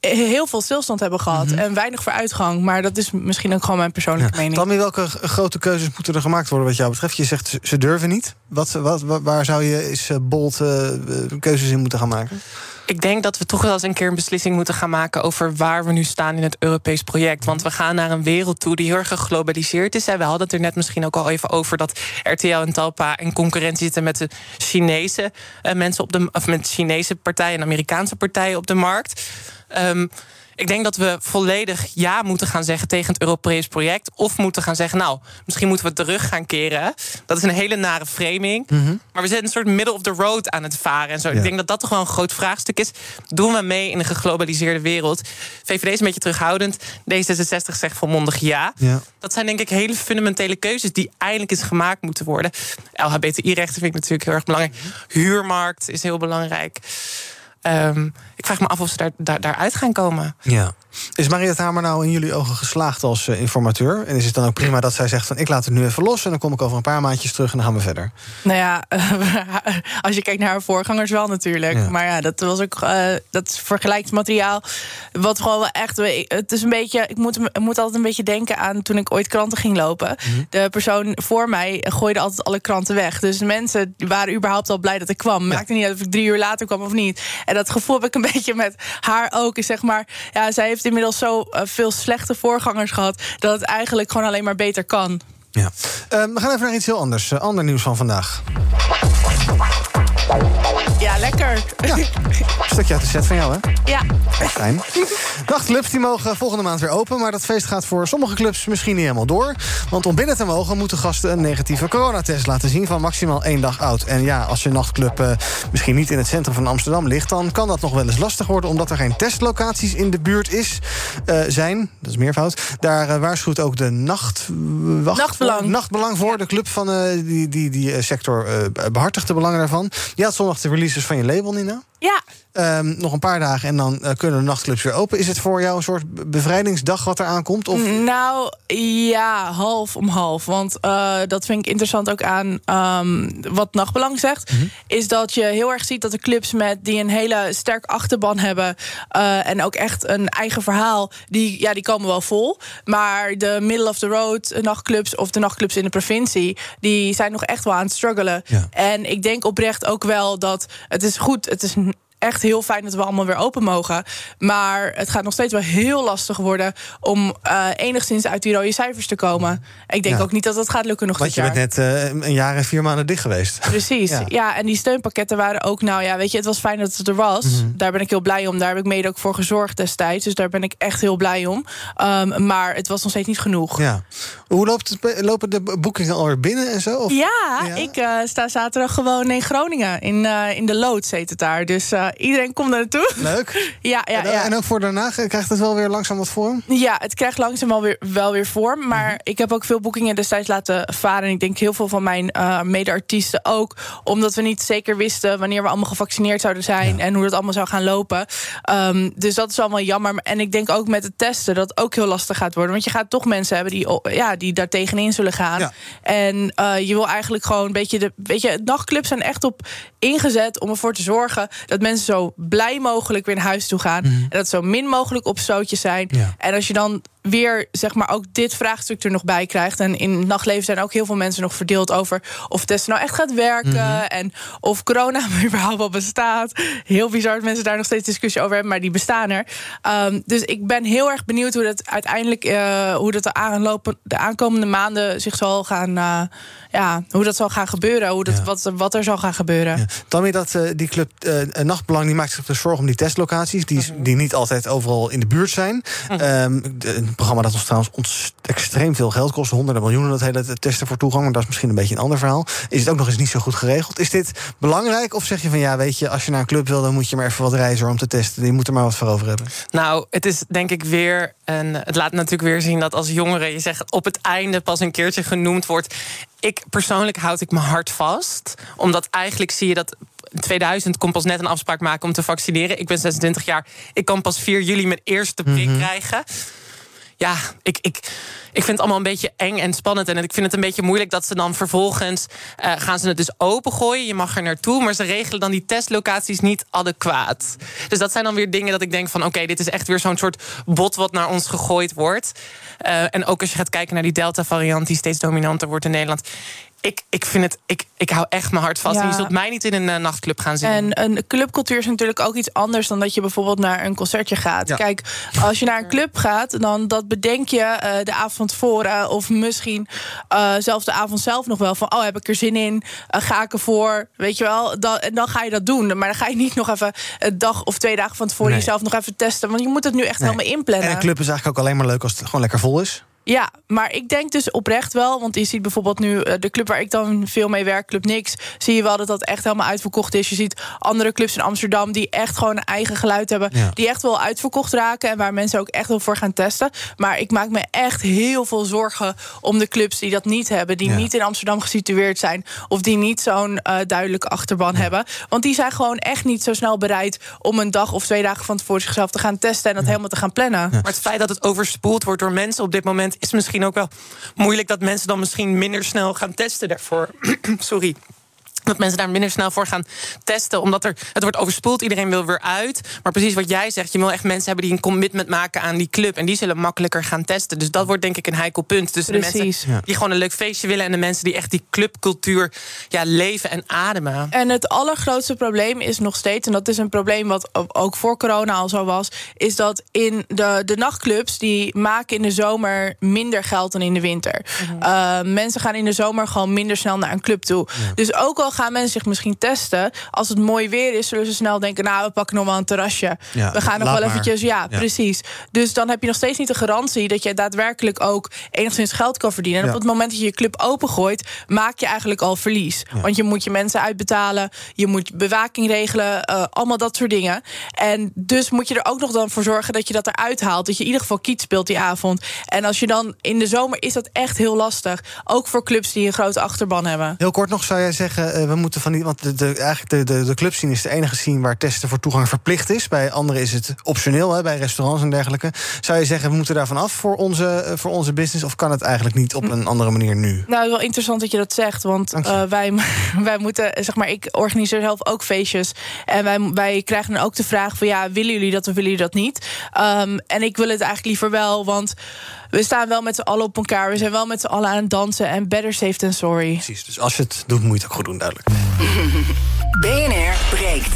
heel veel stilstand hebben gehad en weinig vooruitgang. Maar dat is misschien ook gewoon mijn persoonlijke Mhm. Ja. mening. Tammy, welke grote keuzes moeten er gemaakt worden wat jou betreft? Je zegt ze- durven niet. Wat, wat, wa- waar zou je eens eh, bold eh, keuzes in moeten gaan maken? Ik denk dat we toch wel eens een keer een beslissing moeten gaan maken over waar we nu staan in het Europees project. Want we gaan naar een wereld toe die heel erg geglobaliseerd is. We hadden het er net misschien ook al even over dat RTL en Talpa in concurrentie zitten met de Chinese eh, mensen op de of met Chinese partijen en Amerikaanse partijen op de markt. Ehm, ik denk dat we volledig ja moeten gaan zeggen tegen het Europees project. Of moeten gaan zeggen, nou, misschien moeten we terug gaan keren. Dat is een hele nare framing. Maar we zijn een soort middle of the road aan het varen. En zo. Ja. Ik denk dat dat toch wel een groot vraagstuk is. Doen we mee in een geglobaliseerde wereld? VVD is een beetje terughoudend. D66 zegt volmondig ja. Ja. Dat zijn denk ik hele fundamentele keuzes die eindelijk eens gemaakt moeten worden. LHBTI-rechten vind ik natuurlijk heel erg belangrijk. Huurmarkt is heel belangrijk. Ehm, ik vraag me af of ze daar, daar, daaruit gaan komen. Ja. Is Mariette Hamer nou in jullie ogen geslaagd als eh, informateur? En is het dan ook prima dat zij zegt van ik laat het nu even los... en dan kom ik over een paar maandjes terug en dan gaan we verder? Nou ja, als je kijkt naar haar voorgangers wel natuurlijk. Ja. Maar ja, dat was ook eh, dat vergelijksmateriaal. Wat gewoon wel echt. Het is een beetje. Ik moet, ik moet altijd een beetje denken aan toen ik ooit kranten ging lopen. De persoon voor mij gooide altijd alle kranten weg. Dus mensen waren überhaupt al blij dat ik kwam. Maakte niet uit of ik drie uur later kwam of niet. En dat gevoel heb ik een beetje met haar ook. Is zeg maar, ja, zij heeft inmiddels zo eh, veel slechte voorgangers gehad. dat het eigenlijk gewoon alleen maar beter kan. Ja. Ehm, we gaan even naar iets heel anders. Eh, ander nieuws van vandaag. Ja, lekker. Een stukje uit de set van jou, hè? Ja. Echt fijn. Nachtclubs die mogen volgende maand weer open... maar dat feest gaat voor sommige clubs misschien niet helemaal door. Want om binnen te mogen moeten gasten een negatieve coronatest laten zien... van maximaal één dag oud. En ja, als je nachtclub eh, misschien niet in het centrum van Amsterdam ligt... dan kan dat nog wel eens lastig worden... omdat er geen testlocaties in de buurt is, eh, zijn. Dat is meervoud. Daar eh, waarschuwt ook de nachtwacht Nachtbelang. voor, nachtbelang voor. De club van die, die, die sector eh, behartigt de belangen daarvan. Je had zondag de releases van je label, Nina. Ja. Ehm, nog een paar dagen en dan eh, kunnen de nachtclubs weer open. Is het voor jou een soort be- bevrijdingsdag wat er aankomt? Of... Nou ja, half om half. Want eh, dat vind ik interessant ook aan ehm, wat Nachtbelang zegt. Is dat je heel erg ziet dat de clubs met die een hele sterk achterban hebben. eh, en ook echt een eigen verhaal. Die, ja, die komen wel vol. Maar de middle of the road nachtclubs of de nachtclubs in de provincie. die zijn nog echt wel aan het struggelen. Ja. En ik denk oprecht ook wel dat het is goed. Het is echt heel fijn dat we allemaal weer open mogen. Maar het gaat nog steeds wel heel lastig worden om eh, enigszins uit die rode cijfers te komen. Ik denk Ja. ook niet dat dat gaat lukken nog Want dit je jaar. bent net eh, een jaar en vier maanden dicht geweest. Precies, Ja. ja. En die steunpakketten waren ook, nou ja, weet je, het was fijn dat het er was. Mhm. Daar ben ik heel blij om. Daar heb ik mede ook voor gezorgd destijds. Dus daar ben ik echt heel blij om. Ehm, maar het was nog steeds niet genoeg. Ja. Hoe loopt het, lopen de boekingen alweer binnen en zo? Of? Ja, Ja? ik eh, sta zaterdag gewoon in Groningen. In, in de loods heet het daar. Dus iedereen komt er naartoe. Leuk. Ja, ja, en, ja. en ook voor daarna krijgt het wel weer langzaam wat vorm? Ja, het krijgt langzaam wel weer, wel weer vorm. Maar Mhm. ik heb ook veel boekingen destijds laten varen. En ik denk heel veel van mijn eh mede-artiesten ook. Omdat we niet zeker wisten wanneer we allemaal gevaccineerd zouden zijn. En hoe dat allemaal zou gaan lopen. Ehm, dus dat is allemaal jammer. En ik denk ook met het testen dat het ook heel lastig gaat worden. Want je gaat toch mensen hebben die, ja, die daar tegenin zullen gaan. Ja. En eh, je wil eigenlijk gewoon een beetje de. Weet je, nachtclubs zijn echt op ingezet om ervoor te zorgen dat mensen zo blij mogelijk weer naar huis toe gaan. En dat zo min mogelijk opstootjes zijn. Ja. En als je dan weer zeg maar ook dit vraagstuk er nog bij krijgt. En in het nachtleven zijn ook heel veel mensen nog verdeeld over of testen nou echt gaat werken. En of corona überhaupt wel bestaat. Heel bizar dat mensen daar nog steeds discussie over hebben, maar die bestaan er. Ehm, dus ik ben heel erg benieuwd hoe dat uiteindelijk eh, hoe dat de, aanlopen, de aankomende maanden zich zal gaan. eh, ja, hoe dat zal gaan gebeuren. Hoe dat, Ja. wat, wat er zal gaan gebeuren. Ja. Tammy, dat, eh, die club Nachtbelang die maakt zich dus zorgen om die testlocaties... Die, die niet altijd overal in de buurt zijn. Ehm, de- een programma dat ons trouwens ons extreem veel geld kost. Honderden miljoenen, dat hele testen voor toegang. Maar dat is misschien een beetje een ander verhaal. Is het ook nog eens niet zo goed geregeld? Is dit belangrijk? Of zeg je van ja, weet je... als je naar een club wil, dan moet je maar even wat reizen om te testen. Je moet er maar wat voor over hebben. Nou, het is denk ik weer. En het laat natuurlijk weer zien dat als jongere je zegt op het einde pas een keertje genoemd wordt. Ik persoonlijk houd ik mijn hart vast. Omdat eigenlijk zie je dat. in 2000 kon pas net een afspraak maken om te vaccineren. Ik ben 26 jaar. Ik kan pas 4 juli mijn eerste prik krijgen. Ja, ik, ik, ik vind het allemaal een beetje eng en spannend. En ik vind het een beetje moeilijk dat ze dan vervolgens... eh, gaan ze het dus opengooien, je mag er naartoe... maar ze regelen dan die testlocaties niet adequaat. Dus dat zijn dan weer dingen dat ik denk van... oké, dit is echt weer zo'n soort bot wat naar ons gegooid wordt. Eh, en ook als je gaat kijken naar die Delta-variant... die steeds dominanter wordt in Nederland... Ik, ik, vind het, ik, ik hou echt mijn hart vast. Ja. En je zult mij niet in een eh, nachtclub gaan zien. En een clubcultuur is natuurlijk ook iets anders dan dat je bijvoorbeeld naar een concertje gaat. Ja. Kijk, als je naar een club gaat, dan dat bedenk je eh, de avond tevoren. Of misschien eh, zelfs de avond zelf nog wel. Van, oh, heb ik er zin in? Ga ik ervoor? Weet je wel? Dan, en dan ga je dat doen. Maar dan ga je niet nog even een dag of twee dagen van tevoren Nee. jezelf nog even testen. Want je moet het nu echt Nee. helemaal inplannen. En een club is eigenlijk ook alleen maar leuk als het gewoon lekker vol is. Ja, maar ik denk dus oprecht wel, want je ziet bijvoorbeeld nu eh, de club waar ik dan veel mee werk, Club Nix, zie je wel dat dat echt helemaal uitverkocht is. Je ziet andere clubs in Amsterdam die echt gewoon een eigen geluid hebben, Ja. die echt wel uitverkocht raken en waar mensen ook echt wel voor gaan testen. Maar ik maak me echt heel veel zorgen om de clubs die dat niet hebben, die Ja. niet in Amsterdam gesitueerd zijn of die niet zo'n eh, duidelijke achterban hebben. Want die zijn gewoon echt niet zo snel bereid om een dag of twee dagen van tevoren zichzelf te gaan testen en dat helemaal te gaan plannen. Maar het feit dat het overspoeld wordt door mensen op dit moment is misschien ook wel moeilijk dat mensen dan misschien minder snel gaan testen daarvoor. Sorry. Dat mensen daar minder snel voor gaan testen. Omdat er, het wordt overspoeld, iedereen wil weer uit. Maar precies wat jij zegt, je wil echt mensen hebben die een commitment maken aan die club. En die zullen makkelijker gaan testen. Dus dat wordt denk ik een heikel punt. Tussen de mensen Ja. die gewoon een leuk feestje willen. En de mensen die echt die clubcultuur ja, leven en ademen. En het allergrootste probleem is nog steeds, en dat is een probleem wat ook voor corona al zo was, is dat in de, de nachtclubs die maken in de zomer minder geld dan in de winter. Uh, mensen gaan in de zomer gewoon minder snel naar een club toe. Dus ook al gaan mensen zich misschien testen, als het mooi weer is, zullen ze snel denken: nou, we pakken nog wel een terrasje. Ja, we gaan nog wel maar. eventjes, ja, Ja. precies. Dus dan heb je nog steeds niet de garantie dat je daadwerkelijk ook enigszins geld kan verdienen. En op het moment dat je je club opengooit, maak je eigenlijk al verlies. Want je moet je mensen uitbetalen, je moet bewaking regelen, eh, allemaal dat soort dingen. En dus moet je er ook nog dan voor zorgen dat je dat eruit haalt. Dat je in ieder geval kiet speelt die avond. En als je dan in de zomer is dat echt heel lastig. Ook voor clubs die een grote achterban hebben. Heel kort nog zou jij zeggen, eh, we moeten van die. Want de, de, eigenlijk de, de, de clubscene is de enige scene waar testen voor toegang verplicht is. Bij anderen is het optioneel, hè, bij restaurants en dergelijke. Zou je zeggen, we moeten daarvan af voor onze, eh, voor onze business? Of kan het eigenlijk niet op een andere manier nu? Nou, wel interessant dat je dat zegt. Want eh, wij, wij moeten, zeg maar, ik organiseer zelf ook feestjes. En wij, wij krijgen dan ook de vraag van ja, willen jullie dat of willen jullie dat niet? Ehm, en ik wil het eigenlijk liever wel, want we staan wel met z'n allen op elkaar. We zijn wel met z'n allen aan het dansen. En better safe than sorry. Precies. Dus als je het doet, moet je het ook goed doen, duidelijk. BNR breekt.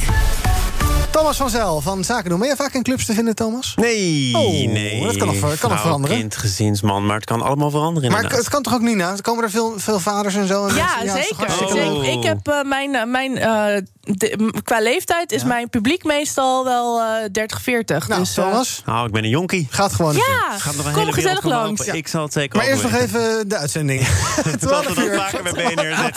Thomas van Zel van Zaken doen. Ben je vaak in clubs te vinden, Thomas? Nee, Oh, nee. dat kan nog- kan nog veranderen. kind, gezinsman, maar het kan allemaal veranderen Maar inderdaad. het kan toch ook niet na? Er komen er veel, veel vaders en zo. En Ja, mensen- zeker. leuk? Ik heb eh, mijn, eh, mijn eh, de- qua leeftijd is mijn publiek meestal wel eh 30, 40. Nou, dus, Thomas, Nou, ik ben een jonkie. gaat gewoon Ja. Gaat nog een kom hele gezellig langs. open. Ik zal het zeker Maar eerst nog even de uitzending. Zoals we dat vaker bij BNR.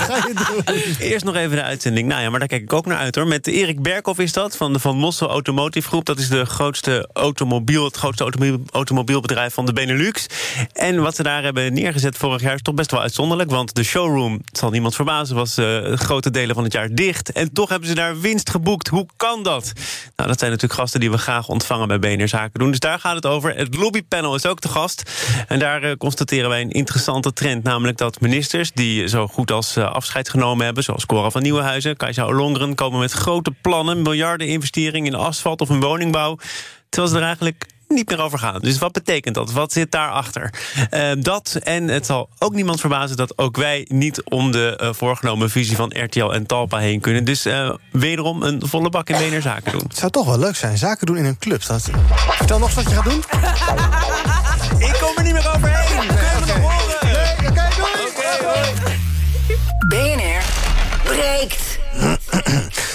Eerst nog even de uitzending. Nou ja, maar daar kijk ik ook naar uit hoor. Met Erik Berkhoff is dat, van de Van Mossel Automotive Groep. Dat is de grootste automobiel, het grootste automobiel, automobielbedrijf van de Benelux. En wat ze daar hebben neergezet vorig jaar is toch best wel uitzonderlijk. Want de showroom, zal niemand verbazen, was eh, grote delen van het jaar dicht. En toch hebben ze daar winst geboekt. Hoe kan dat? Nou, dat zijn natuurlijk gasten die we graag ontvangen bij BNR Zaken doen. Dus daar gaat het over. Het lobbypanel is ook te gast. En daar eh, constateren wij een interessante trend. Namelijk dat ministers die zo goed als eh, afscheid genomen hebben... zoals Cora van Nieuwenhuizen, Kajsa Ollongren... komen met grote plannen, miljarden investeringen in asfalt of in woningbouw... terwijl ze er eigenlijk niet meer over gaan. Dus wat betekent dat? Wat zit daarachter? Eh dat en het zal ook niemand verbazen dat ook wij niet om de eh, voorgenomen visie van RTL en Talpa heen kunnen. Dus eh, wederom een volle bak in BNR Zaken doen. Het zou toch wel leuk zijn, zaken doen in een club. Dat... Vertel nog eens wat je gaat doen. Ik kom er niet meer overheen. Kunnen we nog horen? BNR breekt.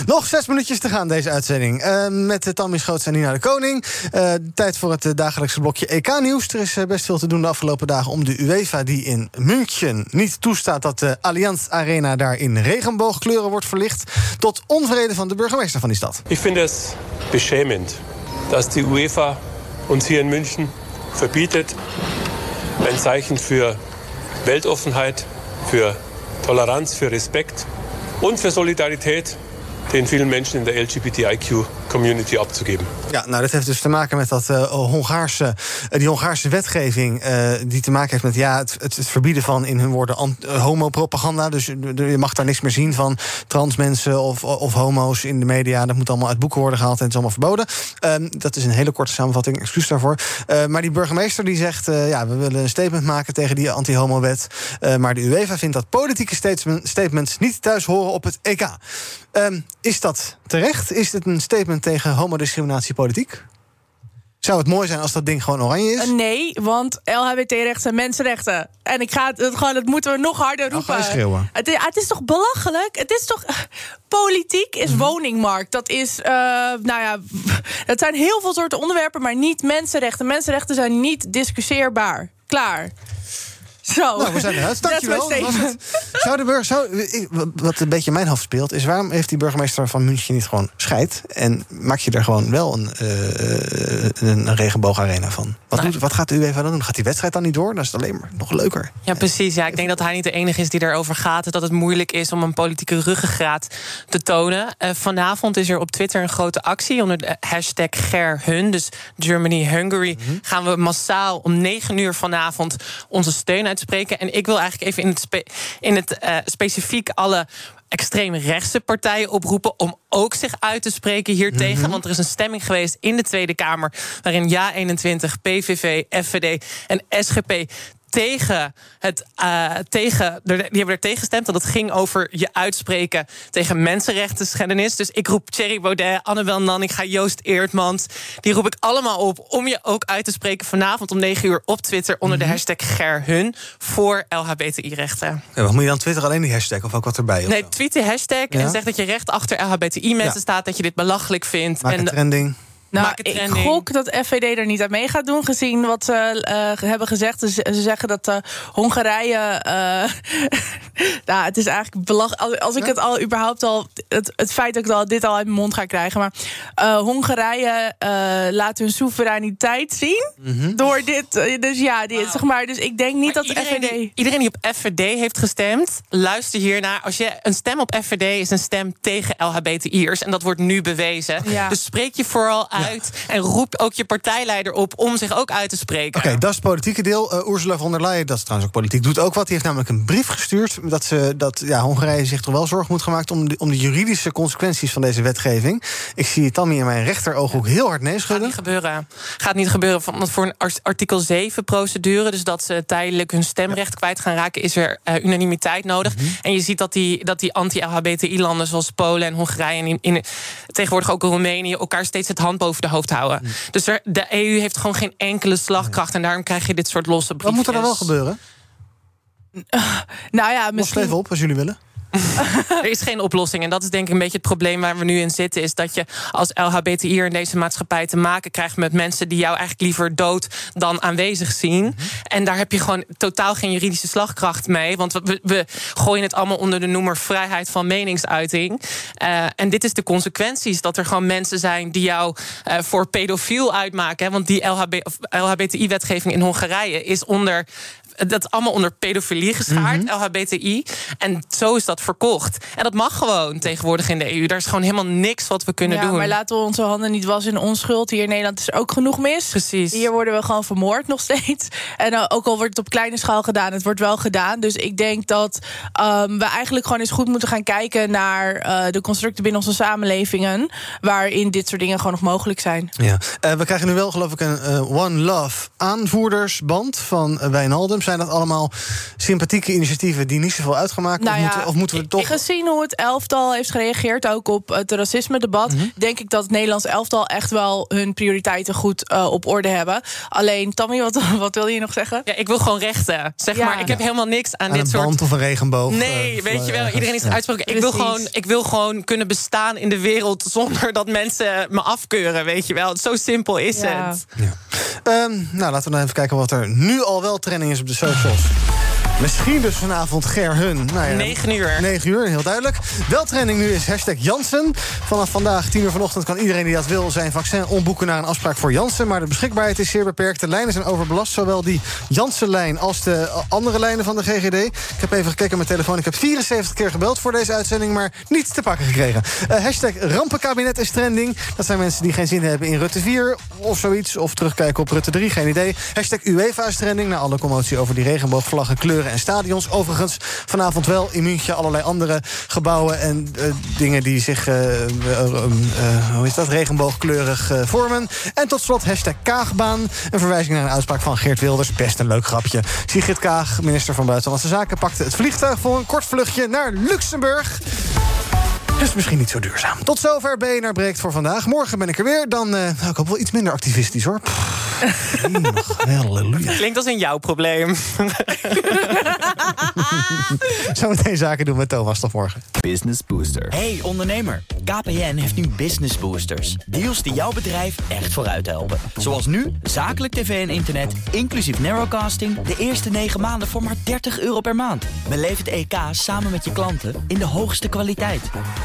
Nog zes minuutjes te gaan deze uitzending. Eh, met Tammy Schoots en Nina de Koning. Eh, tijd voor het eh, dagelijkse blokje EK-nieuws. Er is best veel te doen de afgelopen dagen om de UEFA... die in München niet toestaat dat de Allianz Arena... daar in regenboogkleuren wordt verlicht... tot onvrede van de burgemeester van die stad. Ich finde es beschämend, dass die UEFA uns hier in München verbietet, ein Zeichen für Weltoffenheit, für Toleranz, für Respekt und für Solidarität den vielen Menschen in der LGBTIQ-Community abzugeben. Ja, nou, dat heeft dus te maken met dat, uh, Hongaarse, uh, die Hongaarse wetgeving... Uh, die te maken heeft met ja, het, het, verbieden van, in hun woorden, homopropaganda. Dus je mag daar niks meer zien van trans mensen of, of homo's in de media. Dat moet allemaal uit boeken worden gehaald en het is allemaal verboden. Ehm, dat is een hele korte samenvatting, excuus daarvoor. maar die burgemeester die zegt, ja, we willen een statement maken tegen die anti-homo-wet. maar de UEFA vindt dat politieke statements niet thuis horen op het EK. Is dat terecht? Is dit een statement tegen homodiscriminatiepolitiek? Zou het mooi zijn als dat ding gewoon oranje is? Uh, nee, want LHBT-rechten zijn mensenrechten. En ik ga het, gewoon, dat moeten we nog harder roepen. Nou, schreeuwen. Het, het, is toch belachelijk? Het is toch. Politiek is Mhm. woningmarkt. Dat is. Uh, nou ja. Dat zijn heel veel soorten onderwerpen, maar niet mensenrechten. Mensenrechten zijn niet discussieerbaar. Klaar. Zo. Nou, we zijn eruit. Dankjewel. Was statement. het- Zou de burger, zou, ik- wat een beetje mijn hoofd speelt, is waarom heeft die burgemeester van München niet gewoon scheid? En maak je er gewoon wel een, eh, een, regenboogarena van? Wat, Nou. doet, wat gaat de UEFA dan doen? Gaat die wedstrijd dan niet door? Dan is het alleen maar nog leuker. Ja, precies. Ja, ik denk dat hij niet de enige is die erover gaat. Dat het moeilijk is om een politieke ruggengraat te tonen. Eh, vanavond is er op Twitter een grote actie onder de hashtag GerHun. Dus Germany Hungary. Gaan we massaal om 9 uur vanavond onze steun uitspreken. En ik wil eigenlijk even in het, spe- in het eh, specifiek alle extreem rechtse partijen oproepen om ook zich uit te spreken hiertegen. Want er is een stemming geweest in de Tweede Kamer waarin Ja21, PVV, FVD en SGP tegen het eh, tegen die hebben er tegen gestemd dat het ging over je uitspreken tegen mensenrechten schendenis. Dus ik roep Thierry Baudet, Annabel Nanninga, Joost Eertmans, die roep ik allemaal op om je ook uit te spreken vanavond om 9 uur op Twitter onder de hashtag GerHun voor LHBTI-rechten. Ja, wat moet je dan Twitter alleen die hashtag of ook wat erbij? Nee, tweet die hashtag Ja? en zeg dat je recht achter LHBTI-mensen Ja. staat, dat je dit belachelijk vindt. Maak en trending. Nou, ik gok dat FVD er niet aan mee gaat doen, gezien wat ze eh, hebben gezegd. Ze, ze zeggen dat eh, Hongarije. eh, nou, het is eigenlijk belachelijk. Als, ik het al überhaupt al. Het, het feit dat ik al, dit al uit mijn mond ga krijgen. Maar Hongarije laat hun soevereiniteit zien. Door dit. Dus ja, dit, zeg maar. Dus ik denk niet dat iedereen, FVD. die, iedereen die op FVD heeft gestemd, luister hiernaar. Als je een stem op FVD is een stem tegen LHBTI'ers. En dat wordt nu bewezen. Ja. Dus spreek je vooral uit. En roep ook je partijleider op om zich ook uit te spreken. Oké, dat is het politieke deel. Eh, Ursula von der Leyen, dat is trouwens ook politiek, doet ook wat. Die heeft namelijk een brief gestuurd dat, ze, dat ja, Hongarije zich toch wel zorgen moet maken om de, om de juridische consequenties van deze wetgeving. Ik zie Tammy in mijn rechterooghoek heel hard nee Gaat niet gebeuren. Gaat niet gebeuren. Want voor een art- artikel 7 procedure, dus dat ze tijdelijk hun stemrecht kwijt gaan raken, is er eh, unanimiteit nodig. En je ziet dat die, dat die anti-LHBTI-landen zoals Polen en Hongarije en in, in, tegenwoordig ook Roemenië elkaar steeds het hand boven de hoofd houden. Dus er, de EU heeft gewoon geen enkele slagkracht. En daarom krijg je dit soort losse Wat briefjes. moet er dan wel gebeuren? Nou ja, misschien. even op als jullie willen. Er is geen oplossing. En dat is denk ik een beetje het probleem waar we nu in zitten. Is dat je als LHBTI'er in deze maatschappij te maken krijgt met mensen die jou eigenlijk liever dood dan aanwezig zien. En daar heb je gewoon totaal geen juridische slagkracht mee. Want we, we gooien het allemaal onder de noemer vrijheid van meningsuiting. Eh, en dit is de consequenties. Dat er gewoon mensen zijn die jou eh, voor pedofiel uitmaken. Hè. Want die LHB, LHBTI-wetgeving in Hongarije is onder dat is allemaal onder pedofilie geschaard, LHBTI. En zo is dat verkocht. En dat mag gewoon tegenwoordig in de EU. Daar is gewoon helemaal niks wat we kunnen ja, doen. maar laten we onze handen niet wassen in onschuld. Hier in Nederland is er ook genoeg mis. Precies. Hier worden we gewoon vermoord nog steeds. En eh, ook al wordt het op kleine schaal gedaan, het wordt wel gedaan. Dus ik denk dat ehm, we eigenlijk gewoon eens goed moeten gaan kijken naar eh, de constructen binnen onze samenlevingen. Waarin dit soort dingen gewoon nog mogelijk zijn. Ja. Eh, we krijgen nu wel, geloof ik, een eh, One Love aanvoerdersband van uh, Wijnaldum. Zijn dat allemaal sympathieke initiatieven die niet zoveel uitgemaakt? Nou of, ja, moeten, of moeten we toch. Gezien hoe het elftal heeft gereageerd, ook op het racisme-debat, Mhm. denk ik dat het Nederlands elftal echt wel hun prioriteiten goed eh, op orde hebben. Alleen, Tammy, wat, wat wil je nog zeggen? Ja, ik wil gewoon rechten. Zeg Ja. maar, ik heb helemaal niks aan, aan dit een soort. band of een regenboog? Nee, eh, weet je wel, ergens. iedereen is Ja. uitsproken. Ik wil, gewoon, ik wil gewoon kunnen bestaan in de wereld zonder dat mensen me afkeuren, weet je wel. Zo simpel is Ja. het. Ehm, nou, laten we dan even kijken wat er nu al wel trending is op de socials. Misschien dus vanavond Ger Hun. Nou ja, 9 uur. 9 uur, heel duidelijk. Wel trending nu is hashtag Jansen. Vanaf vandaag, 10 uur vanochtend, kan iedereen die dat wil... zijn vaccin omboeken naar een afspraak voor Jansen. Maar de beschikbaarheid is zeer beperkt. De lijnen zijn overbelast, zowel die Jansen-lijn... als de andere lijnen van de GGD. Ik heb even gekeken op mijn telefoon. Ik heb 74 keer gebeld voor deze uitzending... maar niets te pakken gekregen. Eh, hashtag rampenkabinet is trending. Dat zijn mensen die geen zin hebben in Rutte 4 of zoiets. Of terugkijken op Rutte 3, geen idee. Hashtag UEFA is trending. Na alle commotie over die regenboogvlaggen, kleuren en stadions. Overigens, vanavond wel in München allerlei andere gebouwen... en eh, dingen die zich, eh, eh, hoe is dat, regenboogkleurig vormen. En tot slot hashtag Kaagbaan. Een verwijzing naar een uitspraak van Geert Wilders. Best een leuk grapje. Sigrid Kaag, minister van Buitenlandse Zaken... pakte het vliegtuig voor een kort vluchtje naar Luxemburg. Dus misschien niet zo duurzaam. Tot zover BNR Breekt voor vandaag. Morgen ben ik er weer. Dan, eh, nou, ik hoop wel iets minder activistisch, hoor. Pff, Halleluja. Klinkt als een jouw probleem. Zometeen zaken doen met Thomas tot morgen. Business Booster. Hey ondernemer, KPN heeft nu Business Boosters. Deals die jouw bedrijf echt vooruit helpen. Zoals nu, zakelijk tv en internet, inclusief narrowcasting... de eerste 9 maanden voor maar 30 euro per maand. Beleef het EK samen met je klanten in de hoogste kwaliteit.